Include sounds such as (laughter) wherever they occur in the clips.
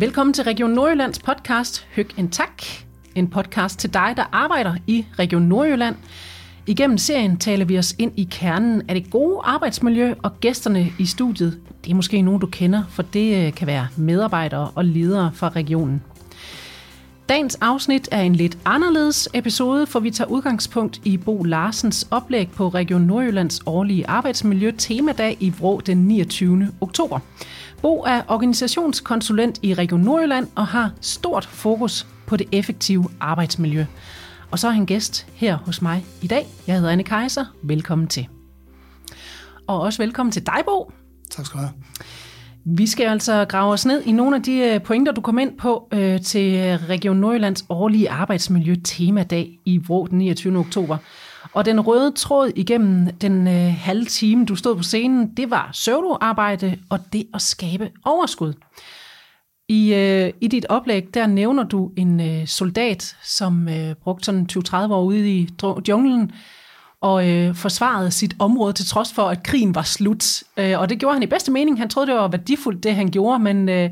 Velkommen til Region Nordjyllands podcast Høg en Tak. En podcast til dig, der arbejder i Region Nordjylland. Igennem serien taler vi os ind i kernen af det gode arbejdsmiljø, og gæsterne i studiet, det er måske nogen, du kender, for det øh, kan være medarbejdere og ledere fra regionen. Dagens afsnit er en lidt anderledes episode, for vi tager udgangspunkt i Bo Larsens oplæg på Region Nordjyllands årlige arbejdsmiljø temadag i Vrå den 29. oktober. Bo er organisationskonsulent i Region Nordjylland og har stort fokus på det effektive arbejdsmiljø. Og så er han gæst her hos mig i dag. Jeg hedder Anne Kaiser. Velkommen til. Og også velkommen til dig, Bo. Tak skal du have. Vi skal altså grave os ned i nogle af de øh, pointer, du kom ind på øh, til Region Nordjyllands årlige arbejdsmiljø temadag i Vrå den 29. oktober. Og den røde tråd igennem den øh, halve time, du stod på scenen, det var søvdoarbejde og det at skabe overskud. I, øh, I dit oplæg, der nævner du en øh, soldat, som øh, brugte sådan 20-30 år ude i junglen, og øh, forsvarede sit område til trods for, at krigen var slut. Øh, og det gjorde han i bedste mening. Han troede, det var værdifuldt, det han gjorde, men øh,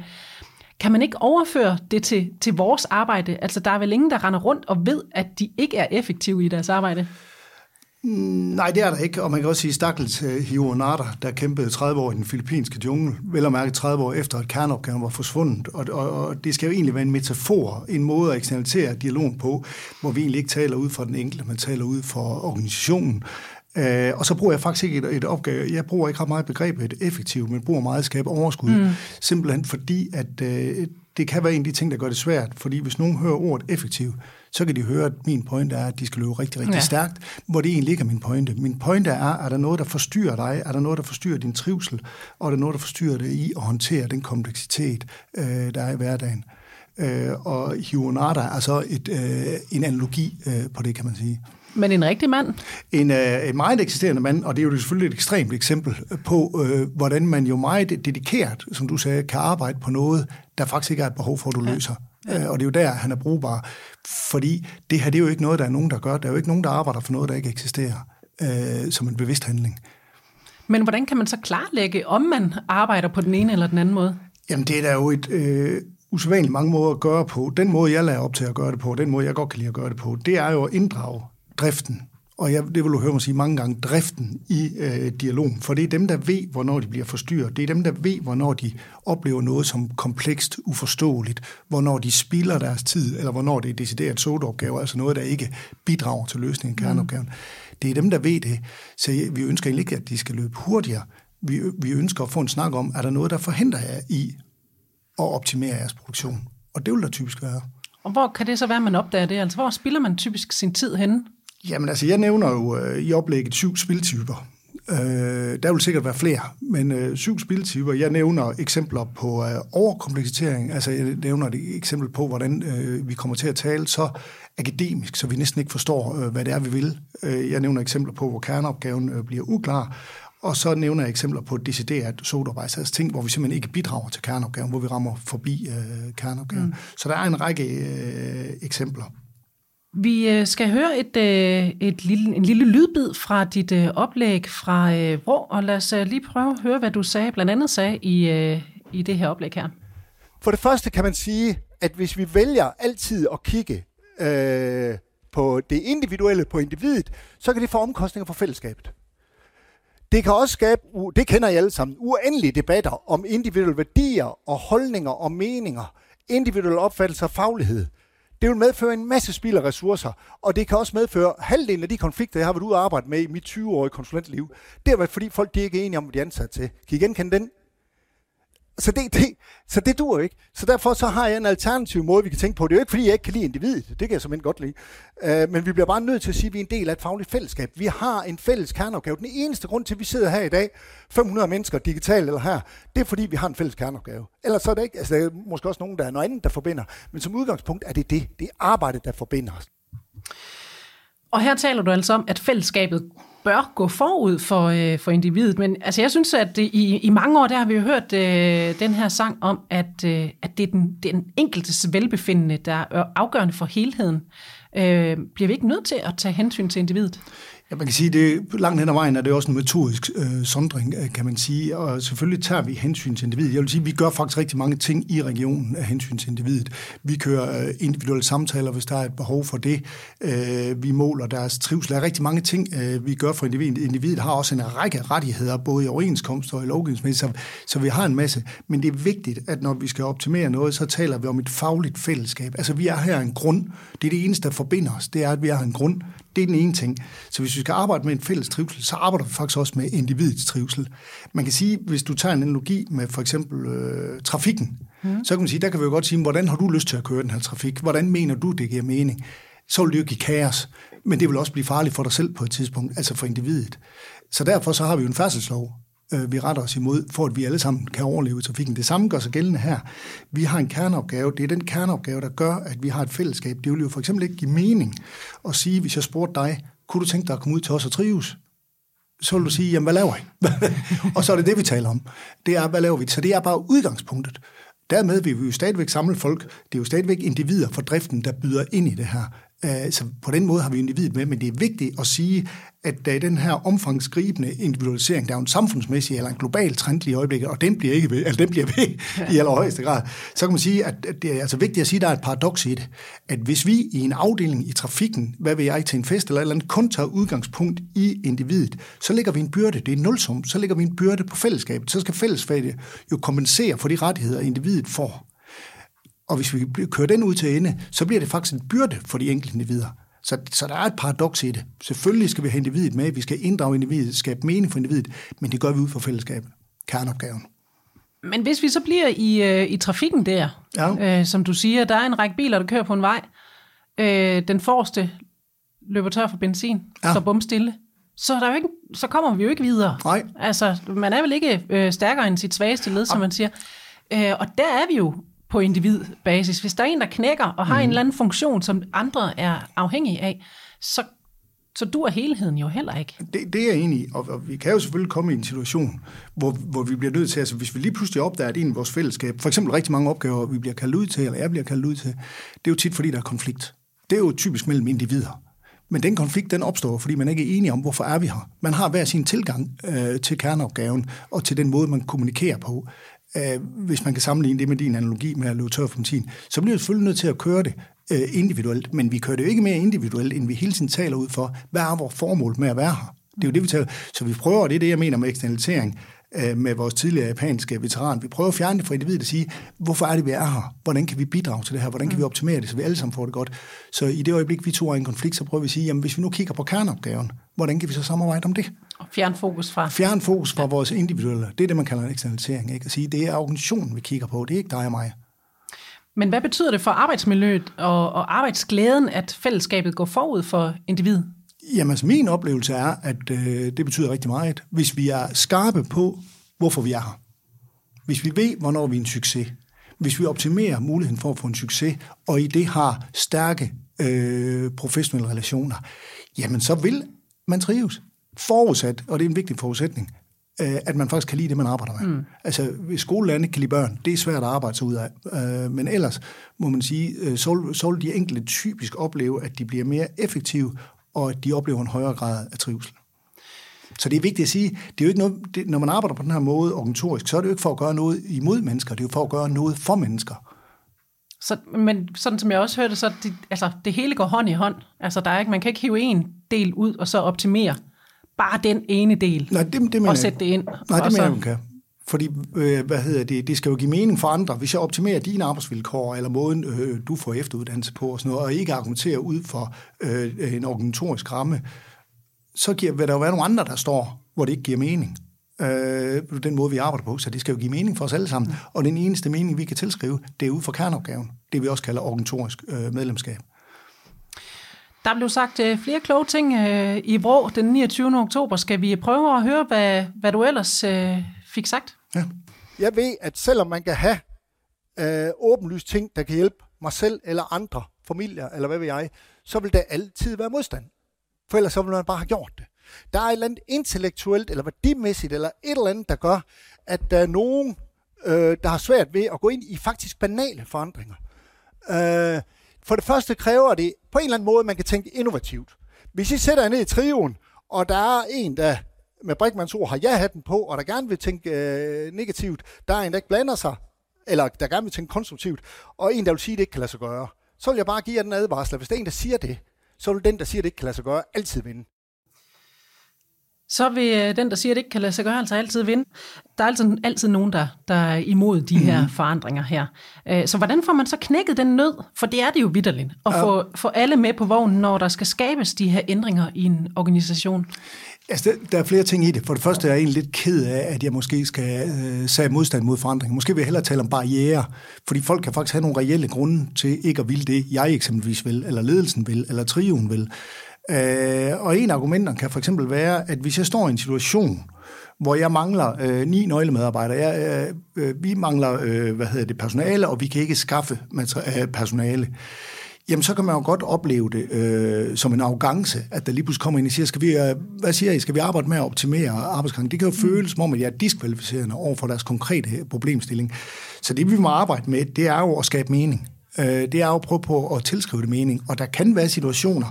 kan man ikke overføre det til, til vores arbejde? Altså, der er vel ingen, der render rundt og ved, at de ikke er effektive i deres arbejde? Nej, det er der ikke, og man kan også sige Stakkels øh, uh, Hiro Nada, der kæmpede 30 år i den filippinske jungle, vel at mærke 30 år efter, at kerneopgaven var forsvundet. Og, og, og det skal jo egentlig være en metafor, en måde at eksternalisere dialogen på, hvor vi egentlig ikke taler ud fra den enkelte, men taler ud fra organisationen. Uh, og så bruger jeg faktisk ikke et, et opgave, jeg bruger ikke ret meget begrebet effektivt, men bruger meget at skabe overskud, mm. simpelthen fordi, at uh, det kan være en af de ting, der gør det svært, fordi hvis nogen hører ordet effektivt, så kan de høre, at min pointe er, at de skal løbe rigtig, rigtig ja. stærkt, hvor det egentlig ikke er min pointe. Min pointe er, er der noget, der forstyrrer dig? Er der noget, der forstyrrer din trivsel? Og er der noget, der forstyrrer dig i at håndtere den kompleksitet, øh, der er i hverdagen? Øh, og Hionada er så et, øh, en analogi øh, på det, kan man sige. Men en rigtig mand? En, øh, en meget eksisterende mand, og det er jo selvfølgelig et ekstremt eksempel på, øh, hvordan man jo meget dedikeret, som du sagde, kan arbejde på noget, der faktisk ikke er et behov for, at du ja. løser. Ja. Og det er jo der, han er brugbar. Fordi det her, det er jo ikke noget, der er nogen, der gør. Der er jo ikke nogen, der arbejder for noget, der ikke eksisterer øh, som en bevidst handling. Men hvordan kan man så klarlægge, om man arbejder på den ene eller den anden måde? Jamen, det er der jo et øh, usædvanligt mange måder at gøre på. Den måde, jeg lader op til at gøre det på, den måde, jeg godt kan lide at gøre det på, det er jo at inddrage driften og jeg, det vil du høre mig sige mange gange, driften i øh, dialogen. For det er dem, der ved, hvornår de bliver forstyrret. Det er dem, der ved, hvornår de oplever noget som komplekst, uforståeligt, hvornår de spilder deres tid, eller hvornår det er decideret sodeopgaver, altså noget, der ikke bidrager til løsningen af mm. kerneopgaven. Mm. Det er dem, der ved det. Så vi ønsker egentlig ikke, at de skal løbe hurtigere. Vi, vi ønsker at få en snak om, er der noget, der forhindrer jer i at optimere jeres produktion? Og det vil der typisk være. Og hvor kan det så være, man opdager det? Altså, hvor spilder man typisk sin tid henne? Jamen altså, jeg nævner jo øh, i oplægget syv spiltyper. Øh, der vil sikkert være flere, men øh, syv spiltyper. Jeg nævner eksempler på øh, overkompleksitering, altså jeg nævner et eksempel på, hvordan øh, vi kommer til at tale så akademisk, så vi næsten ikke forstår, øh, hvad det er, vi vil. Øh, jeg nævner eksempler på, hvor kerneopgaven øh, bliver uklar, og så nævner jeg eksempler på decideret sodarbejds, altså ting, hvor vi simpelthen ikke bidrager til kerneopgaven, hvor vi rammer forbi øh, kerneopgaven. Mm. Så der er en række øh, eksempler. Vi øh, skal høre et, øh, et lille, en lille lydbid fra dit øh, oplæg fra Vrå, og lad os lige prøve at høre, hvad du sagde, blandt andet sagde i, i det her oplæg her. For det første kan man sige, at hvis vi vælger altid at kigge øh, på det individuelle, på individet, så kan det få omkostninger for fællesskabet. Det kan også skabe, det kender I alle sammen, uendelige debatter om individuelle værdier og holdninger og meninger, individuelle opfattelser og faglighed. Det vil medføre en masse spild af ressourcer, og det kan også medføre halvdelen af de konflikter, jeg har været ude og arbejde med i mit 20-årige konsulentliv. Det har været, fordi folk de ikke er enige om, hvad de er ansat til. Kan I genkende den? Så det, det, så det dur ikke. Så derfor så har jeg en alternativ måde, vi kan tænke på. Det er jo ikke, fordi jeg ikke kan lide individet. Det kan jeg simpelthen godt lide. Øh, men vi bliver bare nødt til at sige, at vi er en del af et fagligt fællesskab. Vi har en fælles kerneopgave. Den eneste grund til, at vi sidder her i dag, 500 mennesker digitalt eller her, det er fordi, vi har en fælles kerneopgave. Ellers så er det ikke, altså der er måske også nogen, der er noget andet, der forbinder. Men som udgangspunkt er det det. Det er arbejdet, der forbinder os. Og her taler du altså om, at fællesskabet bør gå forud for, øh, for individet. Men altså, jeg synes, at det, i, i mange år der har vi jo hørt øh, den her sang om, at, øh, at det er den, den enkeltes velbefindende, der er afgørende for helheden. Øh, bliver vi ikke nødt til at tage hensyn til individet? Ja, man kan sige, det langt hen ad vejen er det også en metodisk øh, sondring, øh, kan man sige, og selvfølgelig tager vi hensyn til individet. Jeg vil sige, vi gør faktisk rigtig mange ting i regionen af hensyn til individet. Vi kører øh, individuelle samtaler, hvis der er et behov for det. Øh, vi måler deres trivsel. Der er rigtig mange ting, øh, vi gør for individet. Individet har også en række rettigheder, både i overenskomst og i lovgivningsmæssigt, så, så vi har en masse. Men det er vigtigt, at når vi skal optimere noget, så taler vi om et fagligt fællesskab. Altså, vi er her en grund. Det er det eneste, der forbinder os. Det er, at vi har en grund. Det er den ene ting. Så hvis vi skal arbejde med en fælles trivsel, så arbejder vi faktisk også med individets trivsel. Man kan sige, hvis du tager en analogi med for eksempel øh, trafikken, mm. så kan man sige, der kan vi jo godt sige, hvordan har du lyst til at køre den her trafik? Hvordan mener du, det giver mening? Så vil det jo give kaos, men det vil også blive farligt for dig selv på et tidspunkt, altså for individet. Så derfor så har vi jo en færdselslov, øh, vi retter os imod, for at vi alle sammen kan overleve i trafikken. Det samme gør sig gældende her. Vi har en kerneopgave. Det er den kerneopgave, der gør, at vi har et fællesskab. Det vil jo for eksempel ikke give mening at sige, hvis jeg spurgte dig, kunne du tænke dig at komme ud til os og trives? Så vil du sige, jamen hvad laver I? (laughs) og så er det det, vi taler om. Det er, hvad laver vi? Så det er bare udgangspunktet. Dermed vil vi jo stadigvæk samle folk. Det er jo stadigvæk individer for driften, der byder ind i det her. Øh, så på den måde har vi individet med, men det er vigtigt at sige, at der er den her omfangsgribende individualisering, der er en samfundsmæssig eller en global trend i øjeblikket, og den bliver, ikke ved, altså den bliver ved ja. i allerhøjeste grad, så kan man sige, at det er altså vigtigt at sige, at der er et paradoks i det, at hvis vi i en afdeling i trafikken, hvad vil jeg til en fest eller et eller andet, kun tager udgangspunkt i individet, så lægger vi en byrde, det er nulsum, så lægger vi en byrde på fællesskabet, så skal fællesskabet jo kompensere for de rettigheder, individet får. Og hvis vi kører den ud til ende, så bliver det faktisk en byrde for de enkelte individer. Så, så der er et paradoks i det. Selvfølgelig skal vi have individet med, vi skal inddrage individet, skabe mening for individet, men det gør vi ud for fællesskabet, kerneopgaven. Men hvis vi så bliver i, øh, i trafikken der, ja. øh, som du siger, der er en række biler, der kører på en vej. Øh, den forreste løber tør for benzin, ja. så bum stille. Så, der er jo ikke, så kommer vi jo ikke videre. Nej. Altså, man er vel ikke øh, stærkere end sit svageste led, som man siger. Øh, og der er vi jo på individbasis. Hvis der er en, der knækker og har mm. en eller anden funktion, som andre er afhængige af, så, så dur helheden jo heller ikke. Det, det er jeg enig i, og, og vi kan jo selvfølgelig komme i en situation, hvor, hvor vi bliver nødt til, altså hvis vi lige pludselig opdager, at en i vores fællesskab, for eksempel rigtig mange opgaver, vi bliver kaldt ud til, eller jeg bliver kaldt ud til, det er jo tit, fordi der er konflikt. Det er jo typisk mellem individer. Men den konflikt, den opstår, fordi man ikke er enige om, hvorfor er vi her. Man har hver sin tilgang øh, til kerneopgaven, og til den måde, man kommunikerer på øh, hvis man kan sammenligne det med din analogi med at løbe tør for benzin, så bliver vi selvfølgelig nødt til at køre det øh, individuelt, men vi kører det jo ikke mere individuelt, end vi hele tiden taler ud for, hvad er vores formål med at være her? Det er jo det, vi taler. Så vi prøver, og det er det, jeg mener med eksternalisering, øh, med vores tidligere japanske veteran. Vi prøver at fjerne det fra individet og sige, hvorfor er det, vi er her? Hvordan kan vi bidrage til det her? Hvordan kan vi mm. optimere det, så vi alle sammen får det godt? Så i det øjeblik, vi to er i en konflikt, så prøver vi at sige, jamen hvis vi nu kigger på kerneopgaven, hvordan kan vi så samarbejde om det? Og fjern fokus fra... Fjern fokus fra ja. vores individuelle. Det er det, man kalder en eksternalisering. Ikke? At sige, det er organisationen, vi kigger på. Det er ikke dig og mig. Men hvad betyder det for arbejdsmiljøet og, og arbejdsglæden, at fællesskabet går forud for individet? Jamen, altså, min oplevelse er, at øh, det betyder rigtig meget. Hvis vi er skarpe på, hvorfor vi er her. Hvis vi ved, hvornår vi er en succes. Hvis vi optimerer muligheden for at få en succes, og i det har stærke øh, professionelle relationer, jamen så vil man trives. Forudsat, og det er en vigtig forudsætning, øh, at man faktisk kan lide det, man arbejder med. Mm. Altså, hvis skolelandet kan lide børn, det er svært at arbejde sig ud af. Øh, men ellers må man sige, øh, så, så vil de enkelte typisk opleve, at de bliver mere effektive, og at de oplever en højere grad af trivsel. Så det er vigtigt at sige, det er jo ikke noget, det, når man arbejder på den her måde organisatorisk, så er det jo ikke for at gøre noget imod mennesker, det er jo for at gøre noget for mennesker. Så, men sådan som jeg også hørte, så det, altså, det hele går hånd i hånd. Altså, der er ikke, man kan ikke hive en del ud og så optimere bare den ene del Nej, det, det og sætte det ind. Nej, det mener jeg, man kan. Fordi, øh, hvad hedder det, det skal jo give mening for andre. Hvis jeg optimerer dine arbejdsvilkår, eller måden, øh, du får efteruddannelse på, og, sådan noget, og ikke argumenterer ud for øh, en organisatorisk ramme, så giver, vil der jo være nogle andre, der står, hvor det ikke giver mening. Øh, den måde, vi arbejder på. Så det skal jo give mening for os alle sammen. Og den eneste mening, vi kan tilskrive, det er ud for kerneopgaven. Det vi også kalder organisatorisk øh, medlemskab. Der blev sagt øh, flere kloge ting øh, i Vrå den 29. oktober. Skal vi prøve at høre, hvad, hvad du ellers øh, fik sagt? Ja. Jeg ved, at selvom man kan have øh, åbenlyst ting, der kan hjælpe mig selv eller andre, familier eller hvad ved jeg, så vil der altid være modstand. For ellers så vil man bare have gjort det. Der er et eller andet intellektuelt eller værdimæssigt eller et eller andet, der gør, at der er nogen, øh, der har svært ved at gå ind i faktisk banale forandringer. Øh, for det første kræver det på en eller anden måde, man kan tænke innovativt. Hvis I sætter jer ned i trioen og der er en, der med Brinkmanns ord har ja-hatten på, og der gerne vil tænke øh, negativt, der er en, der ikke blander sig, eller der gerne vil tænke konstruktivt, og en, der vil sige, at det ikke kan lade sig gøre, så vil jeg bare give jer den advarsel, hvis der er en, der siger det, så vil den, der siger, at det ikke kan lade sig gøre, altid vinde så vil øh, den, der siger, at det ikke kan lade sig gøre, altså altid vinde. Der er altid, altid nogen, der, der er imod de her mm. forandringer her. Øh, så hvordan får man så knækket den nød? For det er det jo vidderligt. At ja. få, få alle med på vognen, når der skal skabes de her ændringer i en organisation. Altså, der er flere ting i det. For det første er jeg egentlig lidt ked af, at jeg måske skal øh, sige modstand mod forandring. Måske vil jeg hellere tale om barriere, fordi folk kan faktisk have nogle reelle grunde til ikke at ville det, jeg eksempelvis vil, eller ledelsen vil, eller trioen vil. Øh, og en af argumenterne kan for eksempel være, at hvis jeg står i en situation, hvor jeg mangler øh, ni nøglemedarbejdere, jeg, øh, øh vi mangler øh, hvad hedder det, personale, og vi kan ikke skaffe øh, personale, jamen så kan man jo godt opleve det øh, som en arrogance, at der lige pludselig kommer ind og siger, skal vi, øh, hvad siger I, skal vi arbejde med at optimere arbejdsgangen? Det kan jo mm. føles som om, at jeg er diskvalificerende over for deres konkrete problemstilling. Så det vi må arbejde med, det er jo at skabe mening. Øh, det er jo at prøve på at tilskrive det mening. Og der kan være situationer,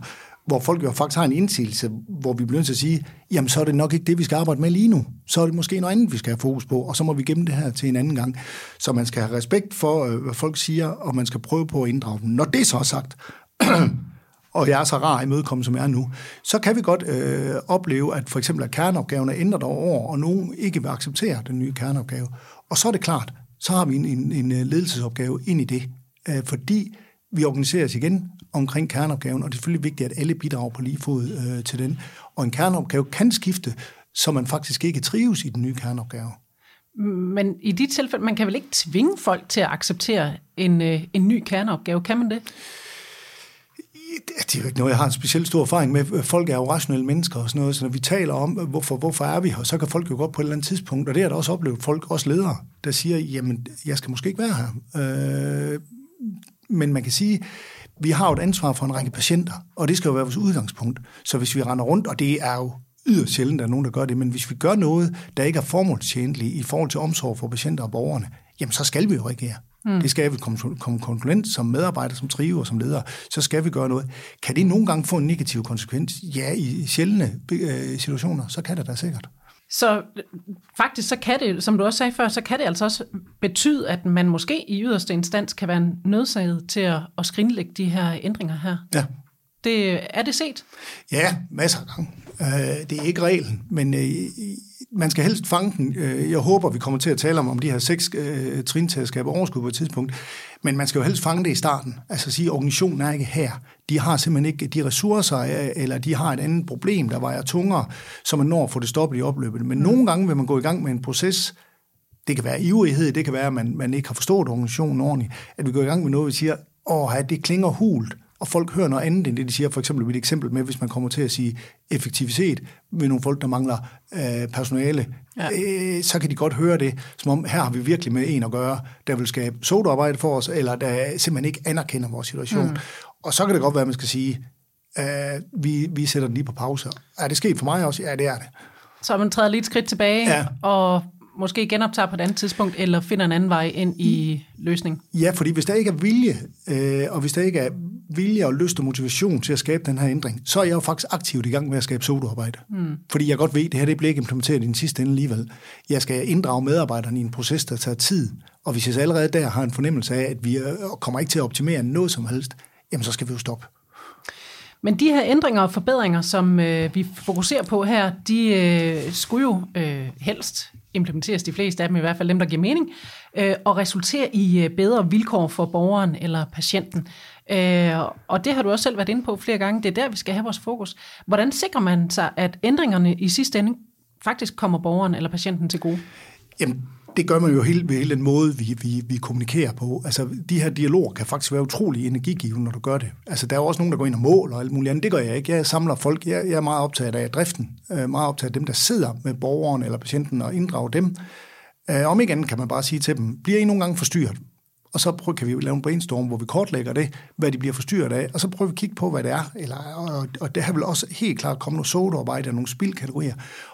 hvor folk jo faktisk har en indsigelse, hvor vi bliver nødt til at sige, jamen så er det nok ikke det, vi skal arbejde med lige nu. Så er det måske noget andet, vi skal have fokus på, og så må vi gemme det her til en anden gang. Så man skal have respekt for, øh, hvad folk siger, og man skal prøve på at inddrage dem. Når det så er sagt, (clears throat) og jeg er så rar i mødekomme, som jeg er nu, så kan vi godt øh, opleve, at for eksempel at kerneopgaven er ændret over år, og nogen ikke vil acceptere den nye kerneopgave. Og så er det klart, så har vi en, en, en øh, ledelsesopgave ind i det, øh, fordi vi organiserer os igen omkring kerneopgaven, og det er selvfølgelig vigtigt, at alle bidrager på lige fod øh, til den. Og en kerneopgave kan skifte, så man faktisk ikke trives i den nye kerneopgave. Men i de tilfælde, man kan vel ikke tvinge folk til at acceptere en, øh, en ny kerneopgave, kan man det? Det er jo ikke noget, jeg har en specielt stor erfaring med. Folk er jo rationelle mennesker og sådan noget, så når vi taler om, hvorfor, hvorfor er vi her, så kan folk jo godt på et eller andet tidspunkt, og det har der også oplevet folk, også ledere, der siger, jamen, jeg skal måske ikke være her. Øh, men man kan sige, vi har jo et ansvar for en række patienter, og det skal jo være vores udgangspunkt. Så hvis vi render rundt, og det er jo yderst sjældent, at der er nogen, der gør det, men hvis vi gør noget, der ikke er formålstjenligt i forhold til omsorg for patienter og borgerne, jamen så skal vi jo reagere. Mm. Det skal vi komme konsulent som medarbejder, som triver, som leder, så skal vi gøre noget. Kan det nogle gange få en negativ konsekvens? Ja, i sjældne øh, situationer, så kan det da sikkert. Så faktisk så kan det, som du også sagde før, så kan det altså også betyde, at man måske i yderste instans kan være nødsaget til at, at skrinlægge de her ændringer her. Ja. Det, er det set? Ja, masser af gange. Øh, det er ikke reglen, men øh, man skal helst fange den. Øh, jeg håber, vi kommer til at tale om, om de her seks trin til at skabe overskud på et tidspunkt. Men man skal jo helst fange det i starten. Altså sige, at organisationen er ikke her. De har simpelthen ikke de ressourcer, eller de har et andet problem, der vejer tungere, så man når at få det stoppet i opløbet. Men mm. nogle gange vil man gå i gang med en proces, det kan være ivrighed, det kan være, at man, man ikke har forstået organisationen ordentligt, at vi går i gang med noget, vi siger, åh, det klinger hult, og folk hører noget andet end det, de siger. For eksempel et eksempel med, hvis man kommer til at sige effektivitet ved nogle folk, der mangler øh, personale, ja. øh, så kan de godt høre det, som om her har vi virkelig med en at gøre, der vil skabe sodaarbejde for os, eller der simpelthen ikke anerkender vores situation. Mm. Og så kan det godt være, at man skal sige, øh, vi, vi sætter den lige på pause. Er det sket for mig også? Ja, det er det. Så man træder lige et skridt tilbage ja. og måske genoptager på et andet tidspunkt, eller finder en anden vej ind i løsning? Ja, fordi hvis der ikke er vilje, øh, og hvis der ikke er vilje og lyst og motivation til at skabe den her ændring, så er jeg jo faktisk aktivt i gang med at skabe sodaarbejde. Mm. Fordi jeg godt ved, at det her det bliver ikke implementeret i den sidste ende alligevel. Jeg skal inddrage medarbejderne i en proces, der tager tid. Og hvis jeg så allerede der har en fornemmelse af, at vi kommer ikke til at optimere noget som helst, jamen så skal vi jo stoppe. Men de her ændringer og forbedringer, som øh, vi fokuserer på her, de øh, skulle jo øh, helst implementeres, de fleste af dem i hvert fald dem, der giver mening, øh, og resulterer i øh, bedre vilkår for borgeren eller patienten. Øh, og det har du også selv været inde på flere gange. Det er der, vi skal have vores fokus. Hvordan sikrer man sig, at ændringerne i sidste ende faktisk kommer borgeren eller patienten til gode? Jamen, det gør man jo hele, ved hele den måde, vi, vi, vi kommunikerer på. Altså, de her dialoger kan faktisk være utrolig energigivende, når du gør det. Altså, der er jo også nogen, der går ind og måler og alt muligt andet. Det gør jeg ikke. Jeg samler folk. Jeg, jeg er meget optaget af driften. Øh, meget optaget af dem, der sidder med borgeren eller patienten og inddrager dem. Øh, om ikke andet kan man bare sige til dem, bliver I nogle gange forstyrret? Og så prøver, kan vi lave en brainstorm, hvor vi kortlægger det, hvad de bliver forstyrret af, og så prøver vi at kigge på, hvad det er. Eller, og, og det har vel også helt klart kommet nogle sodaarbejde og nogle spildkategorier.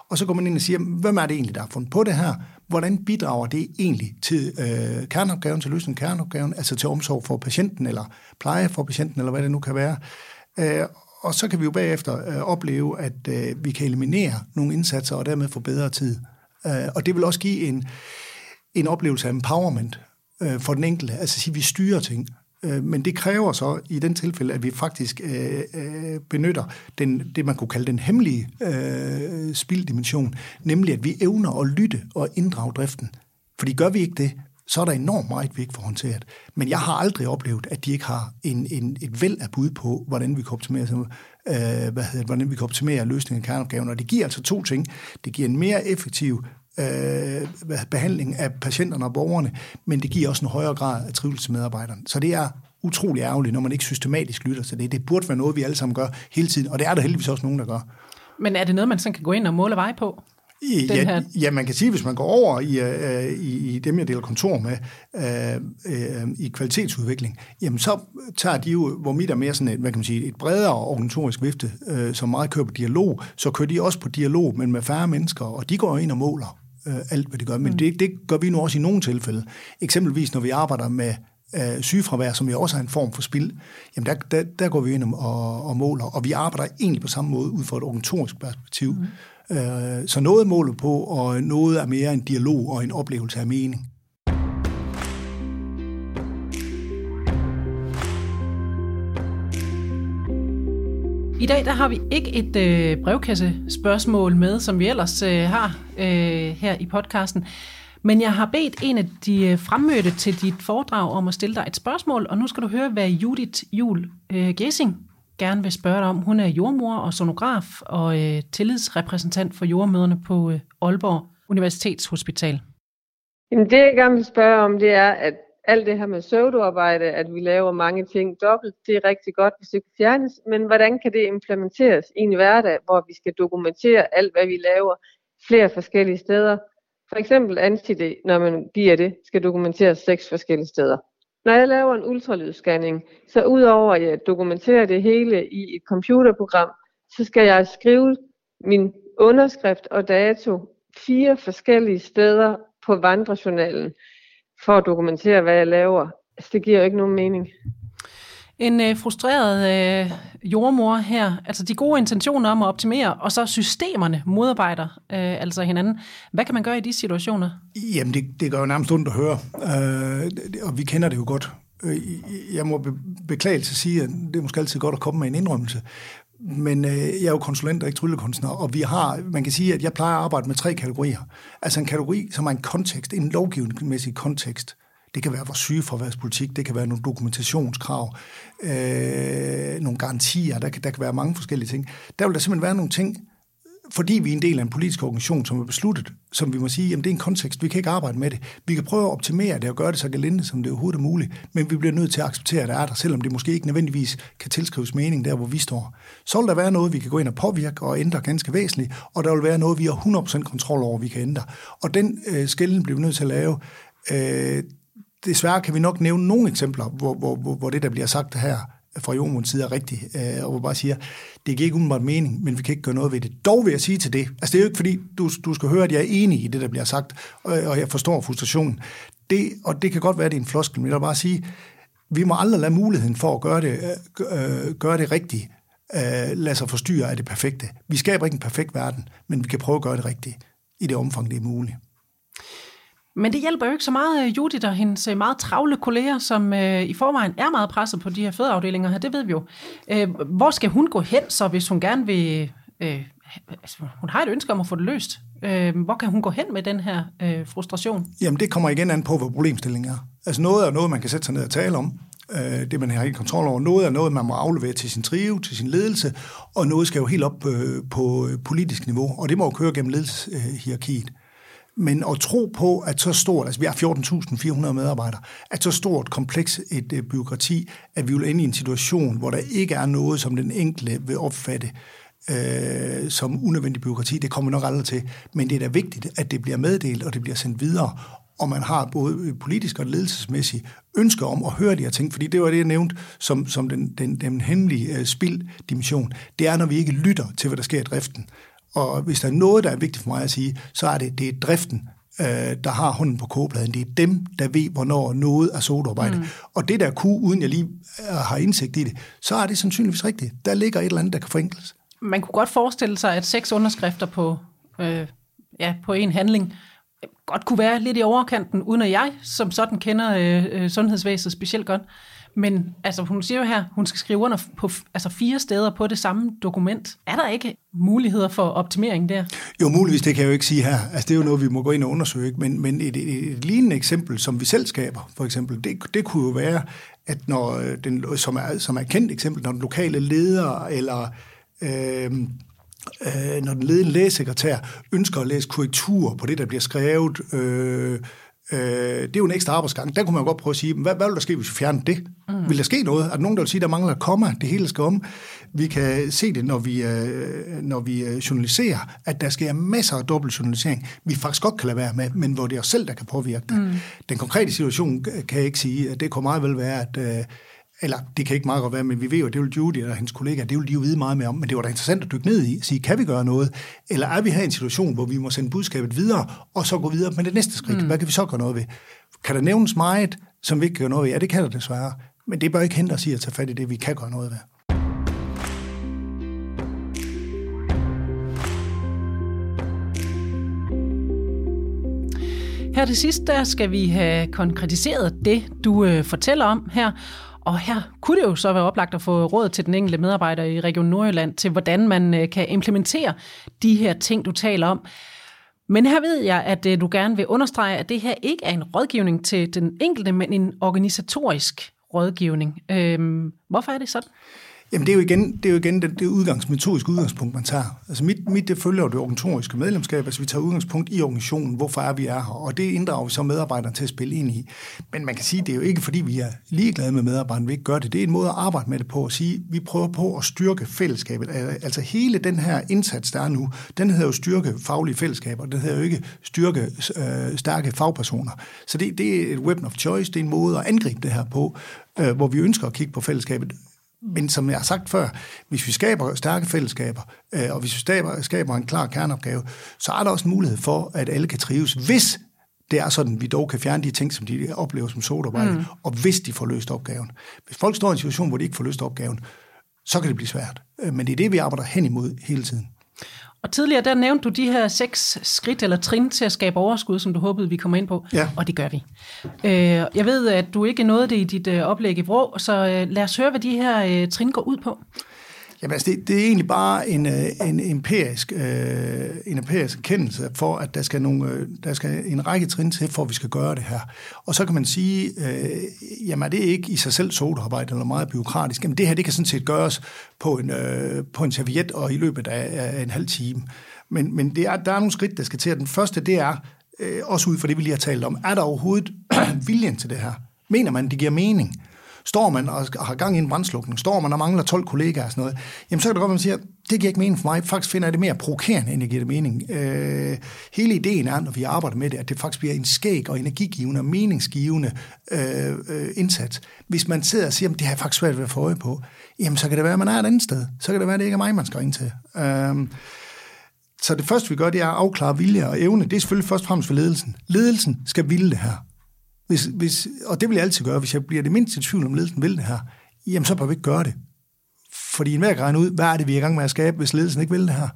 Og så går man ind og siger, hvem er det egentlig, der har fundet på det her? Hvordan bidrager det egentlig til øh, kerneopgaven, til løsningen kerneopgaven, altså til omsorg for patienten, eller pleje for patienten, eller hvad det nu kan være? Øh, og så kan vi jo bagefter øh, opleve, at øh, vi kan eliminere nogle indsatser og dermed få bedre tid. Øh, og det vil også give en, en oplevelse af empowerment øh, for den enkelte. Altså at sige, vi styrer ting. Øh, men det kræver så i den tilfælde, at vi faktisk øh, øh, benytter den, det, man kunne kalde den hemmelige øh, spildimension, nemlig at vi evner at lytte og inddrage driften. Fordi gør vi ikke det, så er der enormt meget, vi ikke får håndteret. Men jeg har aldrig oplevet, at de ikke har en, en, et væld af bud på, hvordan vi kan optimere, øh, hvad hedder, hvordan vi kan optimere løsningen af kerneopgaven. Og det giver altså to ting. Det giver en mere effektiv øh, behandling af patienterne og borgerne, men det giver også en højere grad af trivsel til medarbejderne. Så det er utrolig ærgerligt, når man ikke systematisk lytter til det. Det burde være noget, vi alle sammen gør hele tiden, og det er der heldigvis også nogen, der gør. Men er det noget, man så kan gå ind og måle vej på? I, ja, her... ja, man kan sige, hvis man går over i, uh, i, i dem, jeg deler kontor med, uh, uh, i kvalitetsudvikling, jamen så tager de jo, hvor mit er mere sådan et, hvad kan man sige, et bredere organisatorisk vifte, uh, som meget kører på dialog, så kører de også på dialog, men med færre mennesker, og de går ind og måler uh, alt, hvad de gør. Men mm. det, det gør vi nu også i nogle tilfælde. Eksempelvis, når vi arbejder med uh, sygefravær, som jo også er en form for spil, jamen der, der, der går vi ind og, og måler, og vi arbejder egentlig på samme måde ud fra et organisatorisk perspektiv. Mm. Øh, så noget måler på, og noget er mere en dialog og en oplevelse af mening. I dag der har vi ikke et øh, brevkassespørgsmål med, som vi ellers øh, har øh, her i podcasten. Men jeg har bedt en af de øh, fremmødte til dit foredrag om at stille dig et spørgsmål, og nu skal du høre, hvad Judith Jul øh, Gessing gerne vil spørge dig om. Hun er jordmor og sonograf og øh, tillidsrepræsentant for jordmøderne på øh, Aalborg Universitetshospital. Jamen det, jeg gerne vil spørge om, det er, at alt det her med pseudoarbejde, at vi laver mange ting dobbelt, det er rigtig godt, hvis det kan fjernes, men hvordan kan det implementeres i en hverdag, hvor vi skal dokumentere alt, hvad vi laver flere forskellige steder? For eksempel anti når man giver det, skal dokumenteres seks forskellige steder. Når jeg laver en ultralydsscanning, så udover at jeg dokumenterer det hele i et computerprogram, så skal jeg skrive min underskrift og dato fire forskellige steder på vandrejournalen for at dokumentere, hvad jeg laver. Altså, det giver jo ikke nogen mening. En øh, frustreret øh, jordmor her, altså de gode intentioner om at optimere, og så systemerne modarbejder øh, altså hinanden. Hvad kan man gøre i de situationer? Jamen, det, det gør jo nærmest ondt at høre, øh, og vi kender det jo godt. Øh, jeg må be- beklage til at sige, at det er måske altid godt at komme med en indrømmelse, men øh, jeg er jo konsulent og ikke tryllekunstner, og vi har, man kan sige, at jeg plejer at arbejde med tre kategorier. Altså en kategori, som er en kontekst, en lovgivningsmæssig kontekst. Det kan være vores sygeforværspolitik, det kan være nogle dokumentationskrav, øh, nogle garantier, der kan, der kan være mange forskellige ting. Der vil der simpelthen være nogle ting, fordi vi er en del af en politisk organisation, som er besluttet, som vi må sige, jamen det er en kontekst, vi kan ikke arbejde med det. Vi kan prøve at optimere det og gøre det så gelinde, som det overhovedet er muligt, men vi bliver nødt til at acceptere, at det er der, selvom det måske ikke nødvendigvis kan tilskrives mening der, hvor vi står. Så vil der være noget, vi kan gå ind og påvirke og ændre ganske væsentligt, og der vil være noget, vi har 100% kontrol over, vi kan ændre. Og den øh, skælden bliver vi nødt til at lave. Øh, desværre kan vi nok nævne nogle eksempler, hvor, hvor, hvor, hvor det, der bliver sagt her fra Jomunds side, er rigtig, øh, og hvor bare siger, det giver ikke umiddelbart mening, men vi kan ikke gøre noget ved det. Dog vil jeg sige til det, altså det er jo ikke fordi, du, du skal høre, at jeg er enig i det, der bliver sagt, og, og jeg forstår frustrationen. Det, og det kan godt være, at det er en floskel, men jeg vil bare sige, vi må aldrig lade muligheden for at gøre det, øh, øh gøre det rigtigt, øh, lade sig forstyrre af det perfekte. Vi skaber ikke en perfekt verden, men vi kan prøve at gøre det rigtigt, i det omfang, det er muligt. Men det hjælper jo ikke så meget øh, Judith og hendes øh, meget travle kolleger, som øh, i forvejen er meget presset på de her fødeafdelinger her, det ved vi jo. Øh, hvor skal hun gå hen så, hvis hun gerne vil... Øh, altså, hun har et ønske om at få det løst. Øh, hvor kan hun gå hen med den her øh, frustration? Jamen det kommer igen an på, hvad problemstillingen er. Altså noget er noget, man kan sætte sig ned og tale om. Øh, det man har ikke kontrol over. Noget er noget, man må aflevere til sin trive, til sin ledelse, og noget skal jo helt op øh, på øh, politisk niveau, og det må jo køre gennem ledelseshierarkiet. Men at tro på, at så stort, altså vi har 14.400 medarbejdere, at så stort kompleks et øh, byråkrati, at vi vil ende i en situation, hvor der ikke er noget, som den enkelte vil opfatte øh, som unødvendig byråkrati, det kommer vi nok aldrig til. Men det er da vigtigt, at det bliver meddelt, og det bliver sendt videre, og man har både øh, politisk og ledelsesmæssigt ønsker om at høre de her ting, fordi det var det, jeg nævnte som, som den, den, den hemmelige øh, spilddimension. Det er, når vi ikke lytter til, hvad der sker i driften. Og hvis der er noget, der er vigtigt for mig at sige, så er det, det er driften, øh, der har hunden på kogepladen. Det er dem, der ved, hvornår noget er sodarbejde. Mm. Og det der kunne, uden jeg lige øh, har indsigt i det, så er det sandsynligvis rigtigt. Der ligger et eller andet, der kan forenkles. Man kunne godt forestille sig, at seks underskrifter på, øh, ja, på en handling godt kunne være lidt i overkanten, uden at jeg som sådan kender øh, øh, sundhedsvæsenet specielt godt. Men altså, hun siger jo her, hun skal skrive under på altså fire steder på det samme dokument. Er der ikke muligheder for optimering der? Jo, muligvis, det kan jeg jo ikke sige her. Altså, det er jo noget, vi må gå ind og undersøge. Men, men et, et, et lignende eksempel, som vi selv skaber, for eksempel, det, det kunne jo være, at når øh, den, som, er, som er et kendt eksempel, når den lokale leder eller øh, øh, når den ledende lægesekretær ønsker at læse korrektur på det, der bliver skrevet, øh, øh, det er jo en ekstra arbejdsgang. Der kunne man godt prøve at sige, hvad, hvad vil der ske, hvis vi fjerner det? Mm. Vil der ske noget? Er der nogen, der vil sige, der mangler komma? Det hele skal om. Vi kan se det, når vi, øh, når vi øh, journaliserer, at der sker masser af dobbelt journalisering, vi faktisk godt kan lade være med, men hvor det er os selv, der kan påvirke det. Mm. Den konkrete situation kan jeg ikke sige. Det kunne meget vel være, at øh, eller det kan ikke meget godt være, men vi ved jo, at det vil Judy og hendes kollegaer, det vil de jo vide meget mere om, men det var da interessant at dykke ned i, sige, kan vi gøre noget, eller er vi her i en situation, hvor vi må sende budskabet videre, og så gå videre med det næste skridt, mm. hvad kan vi så gøre noget ved? Kan der nævnes meget, som vi ikke kan gøre noget ved? Ja, det kan der desværre, men det bør ikke hente os i at tage fat i det, vi kan gøre noget ved. Her til sidst, der skal vi have konkretiseret det, du øh, fortæller om her, og her kunne det jo så være oplagt at få råd til den enkelte medarbejder i Region Nordjylland til, hvordan man øh, kan implementere de her ting, du taler om. Men her ved jeg, at øh, du gerne vil understrege, at det her ikke er en rådgivning til den enkelte, men en organisatorisk rådgivning. Øhm, hvorfor er det sådan? Jamen det er jo igen det, er jo igen det, det udgangs, metodiske udgangspunkt, man tager. Altså mit, mit det følger jo det organisatoriske medlemskab, altså vi tager udgangspunkt i organisationen, hvorfor er vi er her, og det inddrager vi så medarbejderne til at spille ind i. Men man kan sige, det er jo ikke fordi, vi er ligeglade med medarbejderne, vi ikke gør det. Det er en måde at arbejde med det på, at sige, vi prøver på at styrke fællesskabet. Altså hele den her indsats, der er nu, den hedder jo styrke faglige fællesskaber, den hedder jo ikke styrke øh, stærke fagpersoner. Så det, det er et weapon of choice, det er en måde at angribe det her på, øh, hvor vi ønsker at kigge på fællesskabet men som jeg har sagt før, hvis vi skaber stærke fællesskaber, øh, og hvis vi skaber, skaber en klar kerneopgave, så er der også en mulighed for, at alle kan trives, hvis det er sådan, at vi dog kan fjerne de ting, som de oplever som sodarbejde, mm. og hvis de får løst opgaven. Hvis folk står i en situation, hvor de ikke får løst opgaven, så kan det blive svært. Øh, men det er det, vi arbejder hen imod hele tiden. Og tidligere, der nævnte du de her seks skridt eller trin til at skabe overskud, som du håbede, vi kommer ind på. Ja. Og det gør vi. Øh, jeg ved, at du ikke nåede det i dit øh, oplæg i Vrå, så øh, lad os høre, hvad de her trin går ud på. Jamen, altså, det, det er egentlig bare en, øh, en, empirisk, øh, en empirisk kendelse for, at der skal, nogle, øh, der skal en række trin til, for at vi skal gøre det her. Og så kan man sige, øh, jamen det er ikke i sig selv sodarbejde eller meget byråkratisk. Jamen det her, det kan sådan set gøres på en, øh, på en serviet og i løbet af, af en halv time. Men, men det er, der er nogle skridt, der skal til. Den første, det er, øh, også ud fra det, vi lige har talt om, er der overhovedet (clears throat) viljen til det her? Mener man, det giver mening? Står man og har gang i en brandslukning, står man og mangler 12 kollegaer og sådan noget, jamen så kan det godt være, at man siger, det giver ikke mening for mig. Faktisk finder jeg det mere provokerende, end det giver det mening. Øh, hele ideen er, når vi arbejder med det, at det faktisk bliver en skæg og energigivende og meningsgivende øh, øh, indsats. Hvis man sidder og siger, at det har jeg faktisk svært ved at få øje på, jamen så kan det være, at man er et andet sted. Så kan det være, at det ikke er mig, man skal ringe til. Øh, så det første, vi gør, det er at afklare vilje og evne. Det er selvfølgelig først og fremmest for ledelsen. Ledelsen skal ville det her. Hvis, hvis, og det vil jeg altid gøre, hvis jeg bliver det mindste i tvivl om ledelsen vil det her, jamen så bør vi ikke gøre det. Fordi enhver kan regne ud, hvad er det, vi er i gang med at skabe, hvis ledelsen ikke vil det her.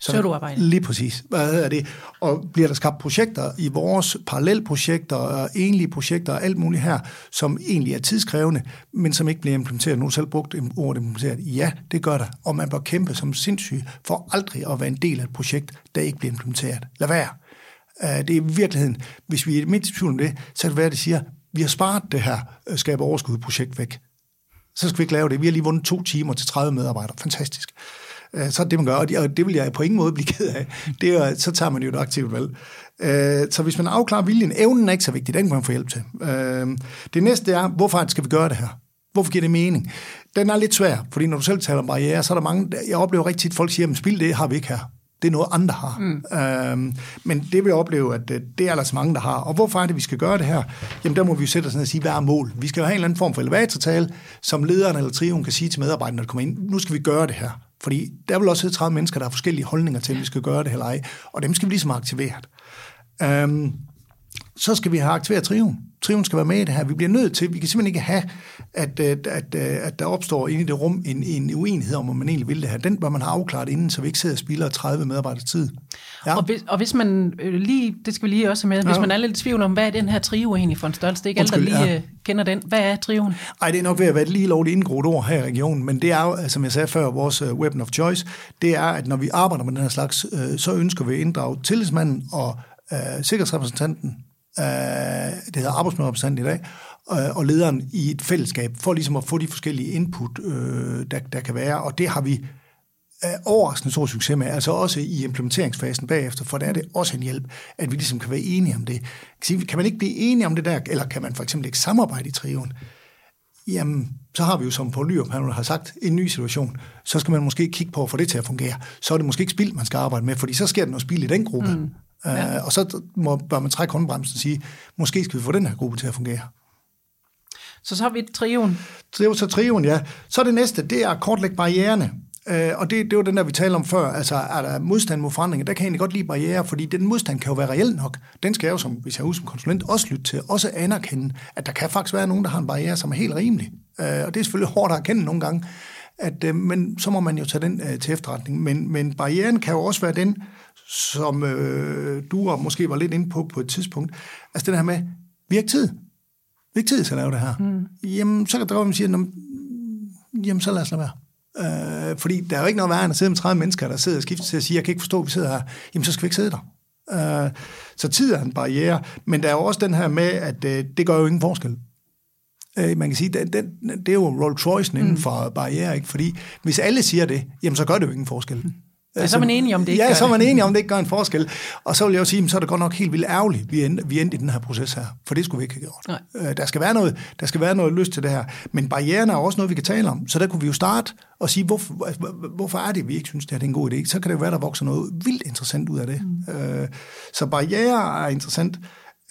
Så, så du arbejder. Lige præcis. Hvad er det? Og bliver der skabt projekter i vores parallelprojekter og enlige projekter og alt muligt her, som egentlig er tidskrævende, men som ikke bliver implementeret. Nu selv brugt ordet implementeret. Ja, det gør der. Og man bør kæmpe som sindssyg for aldrig at være en del af et projekt, der ikke bliver implementeret. Lad være. Øh, det er i virkeligheden, hvis vi er mindst tvivl om det, så kan det være, at de siger, vi har sparet det her øh, skabe overskud projekt væk. Så skal vi ikke lave det. Vi har lige vundet to timer til 30 medarbejdere. Fantastisk. Øh, så er det, man gør, og det vil jeg på ingen måde blive ked af. Det er, så tager man jo et aktivt valg. Så hvis man afklarer viljen, evnen er ikke så vigtig, den kan man få hjælp til. Det næste er, hvorfor skal vi gøre det her? Hvorfor giver det mening? Den er lidt svær, fordi når du selv taler om barriere, så er der mange, jeg oplever rigtig tit, folk siger, at spil det har vi ikke her. Det er noget, andre har. Mm. Øhm, men det vil jeg opleve, at øh, det er altså mange, der har. Og hvorfor er det, vi skal gøre det her? Jamen, der må vi jo sætte os ned og sige, hvad er mål? Vi skal jo have en eller anden form for elevatortale, som lederen eller trioen kan sige til medarbejderne, når de kommer ind, nu skal vi gøre det her. Fordi der vil også sidde 30 mennesker, der har forskellige holdninger til, at vi skal gøre det eller ej. Og dem skal vi ligesom aktivere. øhm, så skal vi have aktiveret triven. Triven skal være med i det her. Vi bliver nødt til, vi kan simpelthen ikke have, at, at, at, at der opstår inde i det rum en, en uenighed om, om man egentlig vil det her. Den bør man have afklaret inden, så vi ikke sidder og spilder 30 medarbejders tid. Ja. Og, hvis, og hvis man øh, lige, det skal vi lige også have med, ja. hvis man er lidt i tvivl om, hvad er den her trio egentlig for en størrelse? Det er ikke Undskyld, alle, der lige ja. Øh, kender den. Hvad er trioen? Nej, det er nok ved at være et lige lovligt indgroet ord her i regionen, men det er jo, som jeg sagde før, vores uh, weapon of choice, det er, at når vi arbejder med den her slags, så ønsker vi at inddrage tillidsmanden og sikkerhedsrepræsentanten øh, det hedder arbejdsmiljørepræsentant i dag, øh, og lederen i et fællesskab, for ligesom at få de forskellige input, øh, der, der kan være, og det har vi øh, overraskende stor succes med, altså også i implementeringsfasen bagefter, for der er det også en hjælp, at vi ligesom kan være enige om det. Kan man ikke blive enige om det der, eller kan man for eksempel ikke samarbejde i triven? Jamen, så har vi jo, som Paul Lyrup har sagt, en ny situation. Så skal man måske kigge på at få det til at fungere. Så er det måske ikke spild, man skal arbejde med, fordi så sker der noget spild i den gruppe. Mm. Ja. Uh, og så må, bør man trække håndbremsen og sige, måske skal vi få den her gruppe til at fungere. Så så har vi trioen. Trio, så trioen, ja. Så det næste, det er at kortlægge barriererne. Uh, og det, det var den der, vi talte om før. Altså, er der modstand mod forandringer? Der kan jeg egentlig godt lide barriere, fordi den modstand kan jo være reelt nok. Den skal jeg jo, som, hvis jeg er som konsulent, også lytte til. Også anerkende, at der kan faktisk være nogen, der har en barriere, som er helt rimelig. Uh, og det er selvfølgelig hårdt at erkende nogle gange. At, uh, men så må man jo tage den uh, til efterretning. Men, men barrieren kan jo også være den, som øh, du og måske var lidt inde på på et tidspunkt. Altså det her med, vi har ikke tid. Vi har ikke tid til at lave det her. Mm. Jamen, så kan drømmen sige, jamen, så lad os lade være. Øh, fordi der er jo ikke noget værre end at sidde med 30 mennesker, der sidder og skifter til at sige, jeg kan ikke forstå, at vi sidder her. Jamen, så skal vi ikke sidde der. Øh, så tid er en barriere, men der er jo også den her med, at øh, det gør jo ingen forskel. Øh, man kan sige, den, den, det er jo Rolls Royce inden mm. for barriere, ikke? fordi hvis alle siger det, jamen så gør det jo ingen forskel. Mm. Ja, så er man enig om det ikke Ja, så er man enig om det ikke gør en forskel. Og så vil jeg jo sige, så er det godt nok helt vildt ærgerligt, vi endte, vi endte i den her proces her. For det skulle vi ikke have gjort. Nej. Øh, der, skal være noget, der skal være noget lyst til det her. Men barrieren er også noget, vi kan tale om. Så der kunne vi jo starte og sige, hvorfor, hvorfor er det, vi ikke synes, det er en god idé? Så kan det jo være, der vokser noget vildt interessant ud af det. Mm. Øh, så barriere er interessant.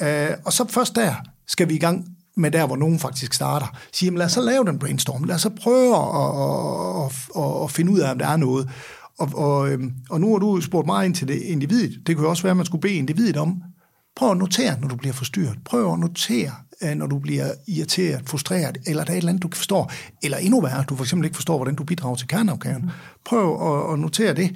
Øh, og så først der skal vi i gang med der, hvor nogen faktisk starter. Sige, lad os så lave den brainstorm. Lad os så prøve at, at, at, at finde ud af, om der er noget. Og, og, øhm, og nu har du spurgt meget ind til det individet. Det kunne også være, at man skulle bede individet om, prøv at notere, når du bliver forstyrret. Prøv at notere, øh, når du bliver irriteret, frustreret, eller der er et eller andet, du ikke forstår. Eller endnu værre, du for eksempel ikke forstår, hvordan du bidrager til kerneopgaven. Prøv at, at notere det,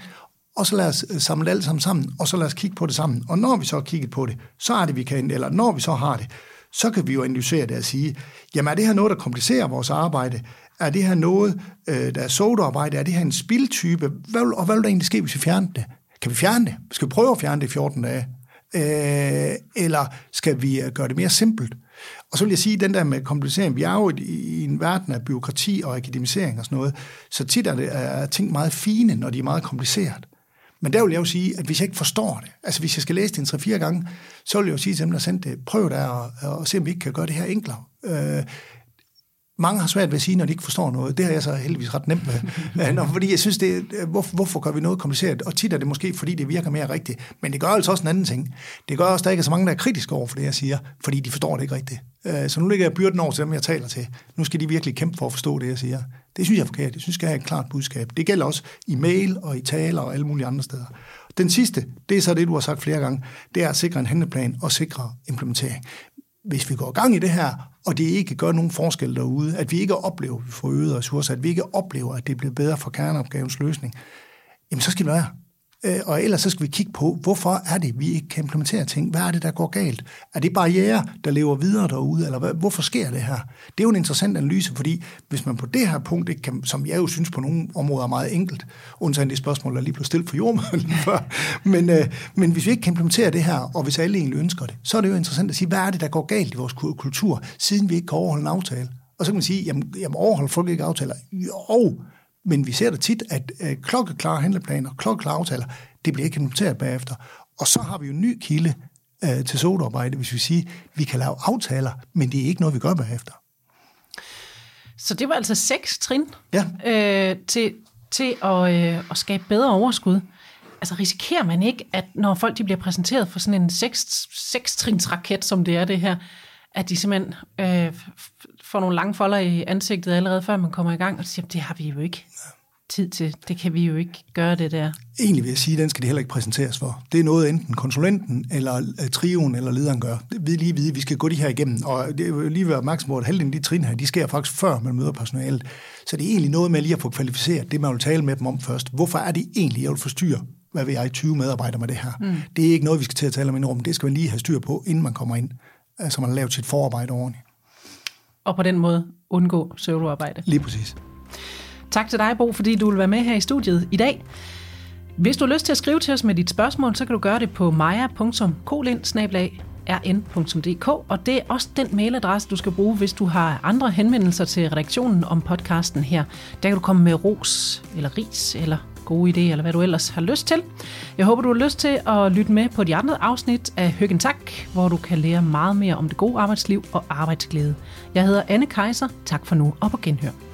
og så lad os øh, samle alt sammen sammen, og så lad os kigge på det sammen. Og når vi så har kigget på det, så er det, vi kan, eller når vi så har det, så kan vi jo analysere det og sige, jamen er det her noget, der komplicerer vores arbejde? Er det her noget, øh, der er sodaarbejde? Er det her en spildtype? Hvad, og hvad vil der egentlig ske, hvis vi fjerner det? Kan vi fjerne det? Skal vi prøve at fjerne det i 14 dage? Øh, eller skal vi øh, gøre det mere simpelt? Og så vil jeg sige, den der med komplicering, vi er jo i, i en verden af byråkrati og akademisering og sådan noget, så tit er, det, er ting meget fine, når de er meget kompliceret. Men der vil jeg jo sige, at hvis jeg ikke forstår det, altså hvis jeg skal læse det en 3-4 gange, så vil jeg jo sige til dem, der sendte det, prøv der og, og se, om vi ikke kan gøre det her enklere. Øh, mange har svært ved at sige, når de ikke forstår noget. Det har jeg så heldigvis ret nemt med. (laughs) Nå, fordi jeg synes, det, hvorfor, hvorfor gør vi noget kompliceret? Og tit er det måske, fordi det virker mere rigtigt. Men det gør altså også en anden ting. Det gør også, at der ikke er så mange, der er kritiske over for det, jeg siger, fordi de forstår det ikke rigtigt. Øh, så nu ligger jeg byrden over til dem, jeg taler til. Nu skal de virkelig kæmpe for at forstå det, jeg siger. Det synes jeg er forkert. Jeg synes, jeg skal have et klart budskab. Det gælder også i mail og i taler og alle mulige andre steder. Den sidste, det er så det, du har sagt flere gange, det er at sikre en handleplan og sikre implementering hvis vi går i gang i det her, og det ikke gør nogen forskel derude, at vi ikke oplever, at vi får øget ressourcer, at vi ikke oplever, at det bliver bedre for kerneopgavens løsning, jamen så skal det være. Øh, og ellers så skal vi kigge på, hvorfor er det, vi ikke kan implementere ting? Hvad er det, der går galt? Er det barriere, der lever videre derude? Eller hvad, hvorfor sker det her? Det er jo en interessant analyse, fordi hvis man på det her punkt, ikke kan, som jeg jo synes på nogle områder er meget enkelt, undtagen det spørgsmål, der lige blev stillet for jordmålen før, men, øh, men hvis vi ikke kan implementere det her, og hvis alle egentlig ønsker det, så er det jo interessant at sige, hvad er det, der går galt i vores kultur, siden vi ikke kan overholde en aftale? Og så kan man sige, jamen, jamen overholder folk ikke aftaler? Jo, men vi ser da tit, at øh, klokkeklare handleplaner, klokkeklare aftaler, det bliver ikke implementeret bagefter. Og så har vi jo en ny kilde øh, til sodaarbejde, hvis vi siger, vi kan lave aftaler, men det er ikke noget, vi gør bagefter. Så det var altså seks trin ja. øh, til, til at, øh, at skabe bedre overskud. Altså risikerer man ikke, at når folk de bliver præsenteret for sådan en seks, seks trins raket, som det er det her, at de simpelthen øh, får nogle lange folder i ansigtet allerede før man kommer i gang, og siger, det har vi jo ikke. tid til. Det kan vi jo ikke gøre det der. Egentlig vil jeg sige, at den skal de heller ikke præsenteres for. Det er noget, enten konsulenten, eller uh, trioen, eller lederen gør. Vil lige vide, at vi skal gå de her igennem. Og det vil lige være opmærksom på, at halvdelen af de trin her, de sker faktisk før man møder personalet. Så det er egentlig noget med lige at få kvalificeret det, man vil tale med dem om først. Hvorfor er det egentlig, jeg vil forstyrre hvad vil jeg, 20 medarbejdere med det her. Mm. Det er ikke noget, vi skal til at tale om i rum. Det skal man lige have styr på, inden man kommer ind. Altså man har lavet sit forarbejde ordentligt. Og på den måde undgå pseudoarbejde. Lige præcis. Tak til dig, Bo, fordi du vil være med her i studiet i dag. Hvis du har lyst til at skrive til os med dit spørgsmål, så kan du gøre det på maja.kolin.rn.dk, og det er også den mailadresse, du skal bruge, hvis du har andre henvendelser til redaktionen om podcasten her. Der kan du komme med ros, eller ris, eller gode idéer, eller hvad du ellers har lyst til. Jeg håber, du har lyst til at lytte med på de andre afsnit af Høgen Tak, hvor du kan lære meget mere om det gode arbejdsliv og arbejdsglæde. Jeg hedder Anne Kejser. Tak for nu, og på genhør.